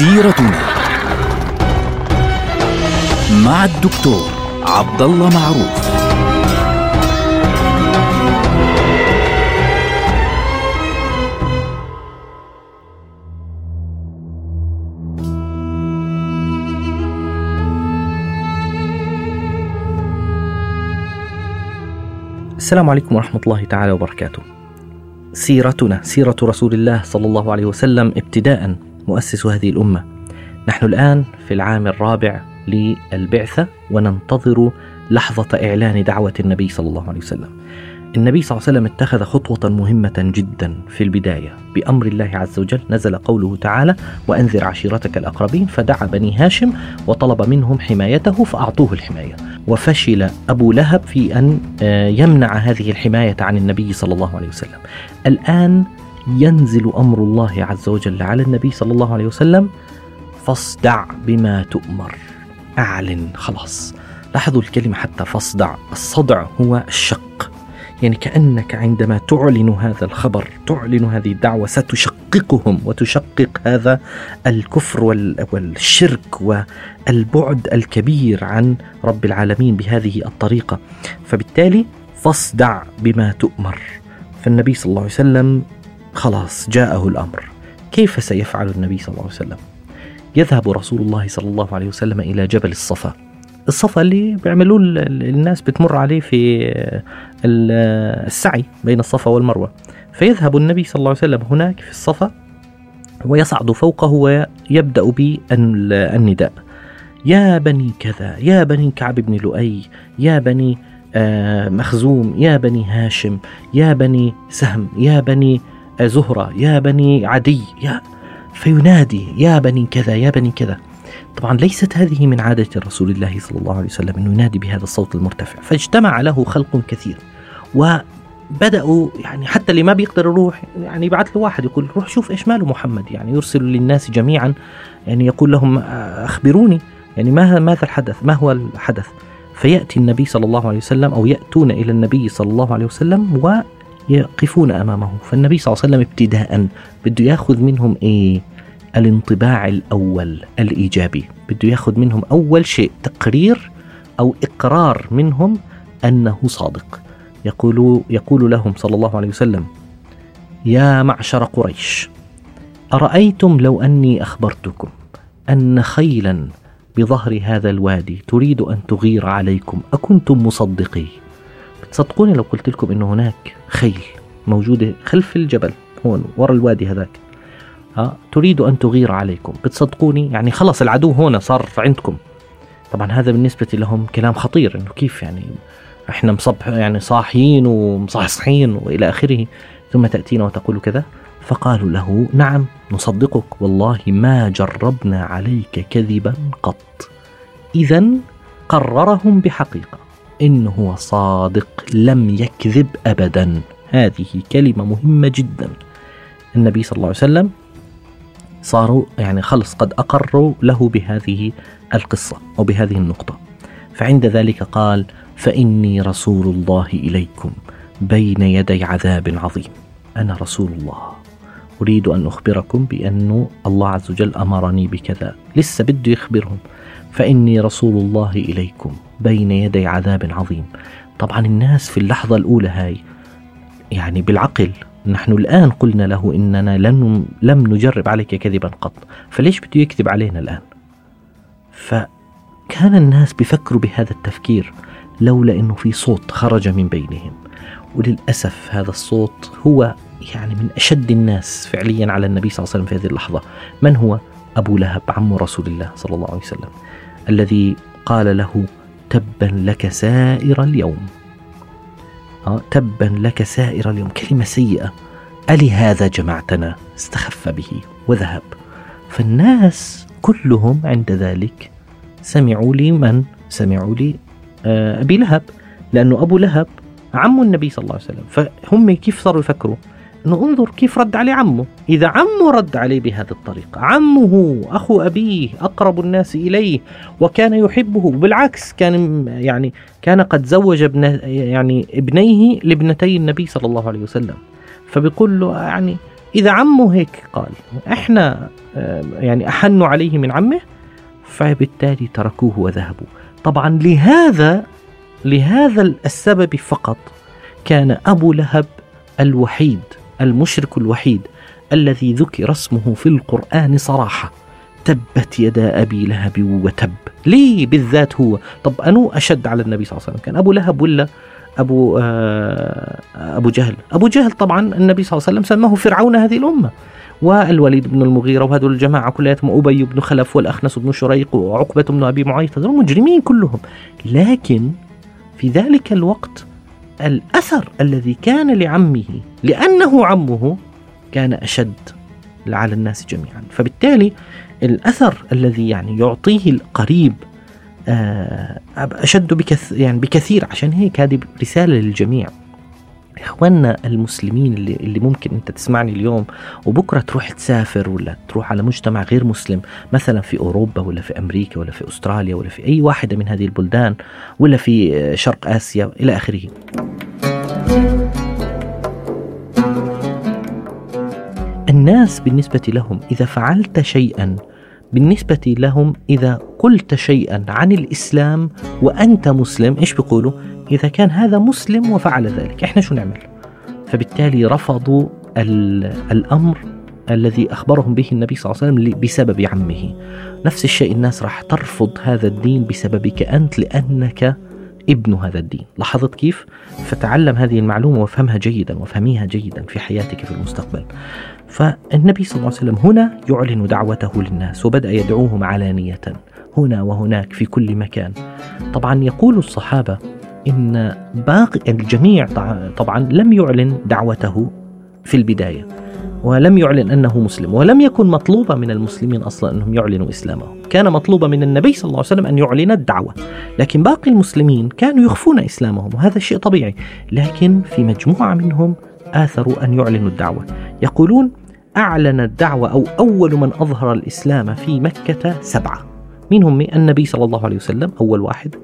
سيرتنا مع الدكتور عبد الله معروف السلام عليكم ورحمة الله تعالى وبركاته. سيرتنا سيرة رسول الله صلى الله عليه وسلم ابتداء مؤسس هذه الأمة. نحن الآن في العام الرابع للبعثة وننتظر لحظة إعلان دعوة النبي صلى الله عليه وسلم. النبي صلى الله عليه وسلم اتخذ خطوة مهمة جدا في البداية بأمر الله عز وجل نزل قوله تعالى وأنذر عشيرتك الأقربين فدعا بني هاشم وطلب منهم حمايته فأعطوه الحماية وفشل أبو لهب في أن آه، يمنع هذه الحماية عن النبي صلى الله عليه وسلم الآن ينزل أمر الله عز وجل على النبي صلى الله عليه وسلم فاصدع بما تؤمر. أعلن خلاص. لاحظوا الكلمة حتى فاصدع. الصدع هو الشق. يعني كأنك عندما تعلن هذا الخبر تعلن هذه الدعوة ستشققهم وتشقق هذا الكفر والشرك والبعد الكبير عن رب العالمين بهذه الطريقة. فبالتالي فاصدع بما تؤمر. فالنبي صلى الله عليه وسلم خلاص جاءه الأمر. كيف سيفعل النبي صلى الله عليه وسلم؟ يذهب رسول الله صلى الله عليه وسلم إلى جبل الصفا. الصفا اللي بيعملوه الناس بتمر عليه في السعي بين الصفا والمروة. فيذهب النبي صلى الله عليه وسلم هناك في الصفا ويصعد فوقه ويبدأ بالنداء يا بني كذا يا بني كعب بن لؤي يا بني آه، مخزوم يا بني هاشم يا بني سهم يا بني زهرة يا بني عدي يا فينادي يا بني كذا يا بني كذا. طبعا ليست هذه من عادة رسول الله صلى الله عليه وسلم أنه ينادي بهذا الصوت المرتفع. فاجتمع له خلق كثير. وبدأوا يعني حتى اللي ما بيقدر يروح يعني يبعث له واحد يقول روح شوف إيش ماله محمد. يعني يرسل للناس جميعا يعني يقول لهم أخبروني. يعني ما ماذا الحدث؟ ما هو الحدث؟ فيأتي النبي صلى الله عليه وسلم أو يأتون إلى النبي صلى الله عليه وسلم ويقفون أمامه. فالنبي صلى الله عليه وسلم ابتداء بده ياخذ منهم إيه؟ الانطباع الأول الإيجابي. بده ياخذ منهم أول شيء تقرير أو إقرار منهم أنه صادق. يقول, يقول لهم صلى الله عليه وسلم يا معشر قريش أرأيتم لو أني أخبرتكم أن خيلا بظهر هذا الوادي تريد أن تغير عليكم؟ أكنتم مصدقي بتصدقوني لو قلت لكم أنه هناك خيل موجودة خلف الجبل هون ورا الوادي هذاك. ها تريد أن تغير عليكم. بتصدقوني؟ يعني خلص العدو هنا صار عندكم. طبعا هذا بالنسبة لهم كلام خطير إنه كيف يعني إحنا مصبح يعني صاحيين ومصحصحين وإلى آخره ثم تأتينا وتقول كذا؟ فقالوا له نعم نصدقك. والله ما جربنا عليك كذبا قط. إذا قررهم بحقيقة. إنه هو صادق لم يكذب أبدا. هذه كلمة مهمة جدا. النبي صلى الله عليه وسلم صاروا يعني خلص قد أقروا له بهذه القصة أو بهذه النقطة. فعند ذلك قال فإني رسول الله إليكم بين يدي عذاب عظيم. أنا رسول الله. أريد أن أخبركم بأن الله عز وجل أمرني بكذا. لسه بده يخبرهم فإني رسول الله إليكم بين يدي عذاب عظيم. طبعا الناس في اللحظة الأولى هاي يعني بالعقل نحن الآن قلنا له إننا لن لم نجرب عليك كذبا قط. فليش بده يكذب علينا الآن؟ فكان الناس بيفكروا بهذا التفكير لولا أنه في صوت خرج من بينهم. وللأسف هذا الصوت هو يعني من أشد الناس فعليا على النبي صلى الله عليه وسلم في هذه اللحظة. من هو؟ أبو لهب عم رسول الله صلى الله عليه وسلم. الذي قال له تبا لك سائر اليوم. آه، تبا لك سائر اليوم. كلمة سيئة. ألي هذا جمعتنا استخف به وذهب. فالناس كلهم عند ذلك سمعوا لي من؟ سمعوا لي آه، أبي لهب لأنه أبو لهب عم النبي صلى الله عليه وسلم. فهم كيف صاروا يفكروا؟ انظر كيف رد عليه عمه. إذا عمه رد عليه بهذه الطريقة. عمه اخو أبيه أقرب الناس إليه وكان يحبه. بالعكس كان يعني كان قد زوج ابن يعني ابنيه لابنتي النبي صلى الله عليه وسلم. فبيقول له يعني إذا عمه هيك قال إحنا آه، يعني أحنوا عليه من عمه. فبالتالي تركوه وذهبوا. طبعا لهذا لهذا السبب فقط كان أبو لهب الوحيد. المشرك الوحيد الذي ذكر اسمه في القرآن صراحة. تبت يدا أبي لهب وتب. ليه بالذات هو. طب أنو أشد على النبي صلى الله عليه وسلم؟ كان أبو لهب ولا أبو آه أبو جهل؟ أبو جهل طبعا النبي صلى الله عليه وسلم سماه فرعون هذه الأمة. والوليد بن المغيرة وهذول الجماعة كلياتهم أبي بن خلف والأخنس بن شريق وعقبة بن أبي معيط هذول مجرمين كلهم. لكن في ذلك الوقت الأثر الذي كان لعمه لأنه عمه كان أشد على الناس جميعا. فبالتالي الأثر الذي يعني يعطيه القريب آه، أشد بكث يعني بكثير. عشان هيك هذه رسالة للجميع. إخواننا المسلمين اللي, اللي ممكن أنت تسمعني اليوم وبكرة تروح تسافر ولا تروح على مجتمع غير مسلم مثلا في أوروبا ولا في أمريكا ولا في أستراليا ولا في أي واحدة من هذه البلدان ولا في شرق آسيا إلى آخره. الناس بالنسبة لهم إذا فعلت شيئا بالنسبة لهم إذا قلت شيئا عن الإسلام وأنت مسلم إيش بيقولوا؟ إذا كان هذا مسلم وفعل ذلك إحنا شو نعمل؟ فبالتالي رفضوا الأمر الذي أخبرهم به النبي صلى الله عليه وسلم بسبب عمه. نفس الشيء الناس راح ترفض هذا الدين بسببك أنت لأنك ابن هذا الدين. لاحظت كيف؟ فتعلم هذه المعلومة وافهمها جيدا وافهميها جيدا في حياتك في المستقبل. فالنبي صلى الله عليه وسلم هنا يعلن دعوته للناس وبدأ يدعوهم علانية هنا وهناك في كل مكان. طبعا يقول الصحابة إن باقي الجميع طبعا لم يعلن دعوته في البداية. ولم يعلن أنه مسلم ولم يكن مطلوبا من المسلمين أصلا أنهم يعلنوا إسلامهم. كان مطلوبا من النبي صلى الله عليه وسلم أن يعلن الدعوة. لكن باقي المسلمين كانوا يخفون إسلامهم وهذا شيء طبيعي. لكن في مجموعة منهم آثروا أن يعلنوا الدعوة. يقولون أعلن الدعوة أو أول من أظهر الإسلام في مكة سبعة. منهم النبي صلى الله عليه وسلم أول واحد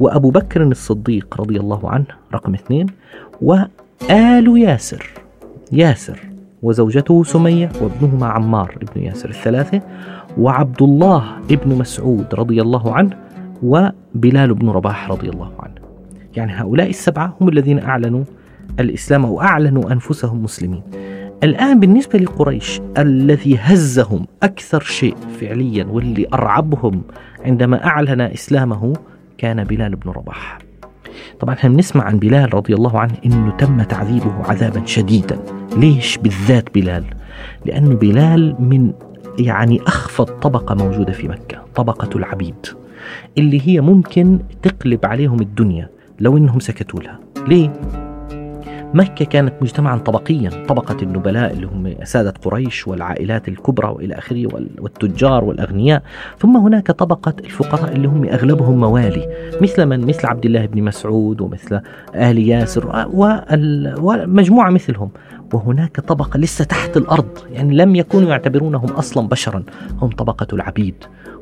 وأبو بكر الصديق رضي الله عنه رقم اثنين وآل ياسر. ياسر. وزوجته سمية وابنهما عمار ابن ياسر الثلاثة وعبد الله ابن مسعود رضي الله عنه وبلال بن رباح رضي الله عنه. يعني هؤلاء السبعة هم الذين أعلنوا الإسلام أو أعلنوا أنفسهم مسلمين. الآن بالنسبة لقريش الذي هزهم أكثر شيء فعليا واللي أرعبهم عندما أعلن إسلامه كان بلال بن رباح. طبعا إحنا بنسمع عن بلال رضي الله عنه إنه تم تعذيبه عذابا شديدا. ليش بالذات بلال؟ لأنه بلال من يعني أخفض طبقة موجودة في مكة طبقة العبيد اللي هي ممكن تقلب عليهم الدنيا لو إنهم سكتوا لها. ليه؟ مكة كانت مجتمعا طبقيا طبقة النبلاء اللي هم سادة قريش والعائلات الكبرى وإلى آخره والتجار والأغنياء. ثم هناك طبقة الفقراء اللي هم أغلبهم موالي مثل من؟ مثل عبد الله بن مسعود ومثل آل ياسر ومجموعة مثلهم. وهناك طبقة لسه تحت الأرض يعني لم يكونوا يعتبرونهم أصلا بشرا هم طبقة العبيد.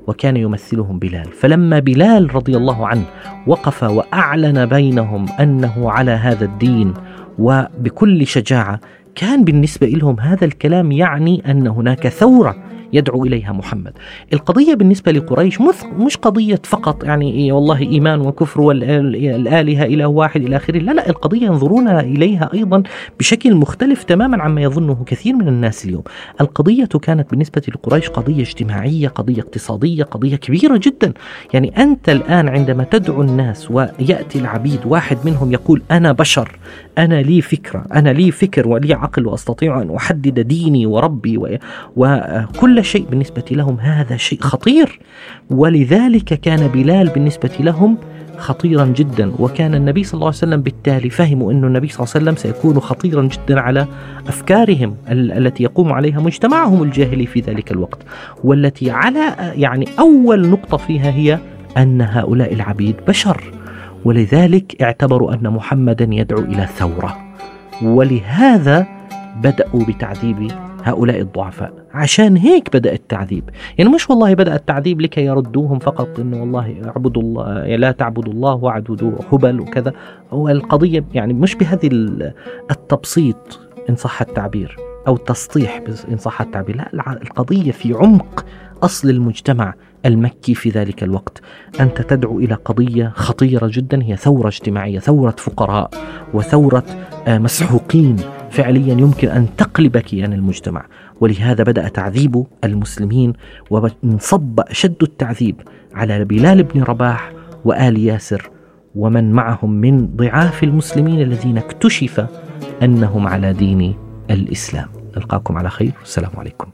وكان يمثلهم بلال. فلما بلال رضي الله عنه وقف وأعلن بينهم أنه على هذا الدين وبكل شجاعة كان بالنسبة لهم هذا الكلام يعني أن هناك ثورة يدعو إليها محمد. القضية بالنسبة لقريش مش قضية فقط يعني إيه والله إيمان وكفر والالهه إله واحد إلى آخره، لا لا القضية ينظرون إليها أيضا بشكل مختلف تماما عما يظنه كثير من الناس اليوم. القضية كانت بالنسبة لقريش قضية اجتماعية، قضية اقتصادية، قضية كبيرة جدا. يعني أنت الآن عندما تدعو الناس ويأتي العبيد واحد منهم يقول أنا بشر، أنا لي فكرة، أنا لي فكر ولي عقل وأستطيع أن أحدد ديني وربي وكل شيء بالنسبة لهم هذا شيء خطير. ولذلك كان بلال بالنسبة لهم خطيرا جدا وكان النبي صلى الله عليه وسلم بالتالي فهموا أن النبي صلى الله عليه وسلم سيكون خطيرا جدا على أفكارهم التي يقوم عليها مجتمعهم الجاهلي في ذلك الوقت. والتي على يعني أول نقطة فيها هي أن هؤلاء العبيد بشر. ولذلك اعتبروا أن محمدا يدعو إلى ثورة ولهذا بدأوا بتعذيب هؤلاء الضعفاء. عشان هيك بدأ التعذيب. يعني مش والله بدأ التعذيب لكي يردوهم فقط إنه والله اعبدوا الله لا تعبدوا الله واعبدوا هبل وكذا. هو القضية يعني مش بهذه التبسيط إن صح التعبير أو تسطيح إن صح التعبير. لا القضية في عمق أصل المجتمع المكي في ذلك الوقت. أنت تدعو إلى قضية خطيرة جدا هي ثورة اجتماعية ثورة فقراء وثورة آه، مسحوقين. فعليا يمكن أن تقلب كيان المجتمع. ولهذا بدأ تعذيب المسلمين وانصب أشد التعذيب على بلال بن رباح وآل ياسر ومن معهم من ضعاف المسلمين الذين اكتشف أنهم على دين الإسلام. نلقاكم على خير. والسلام عليكم.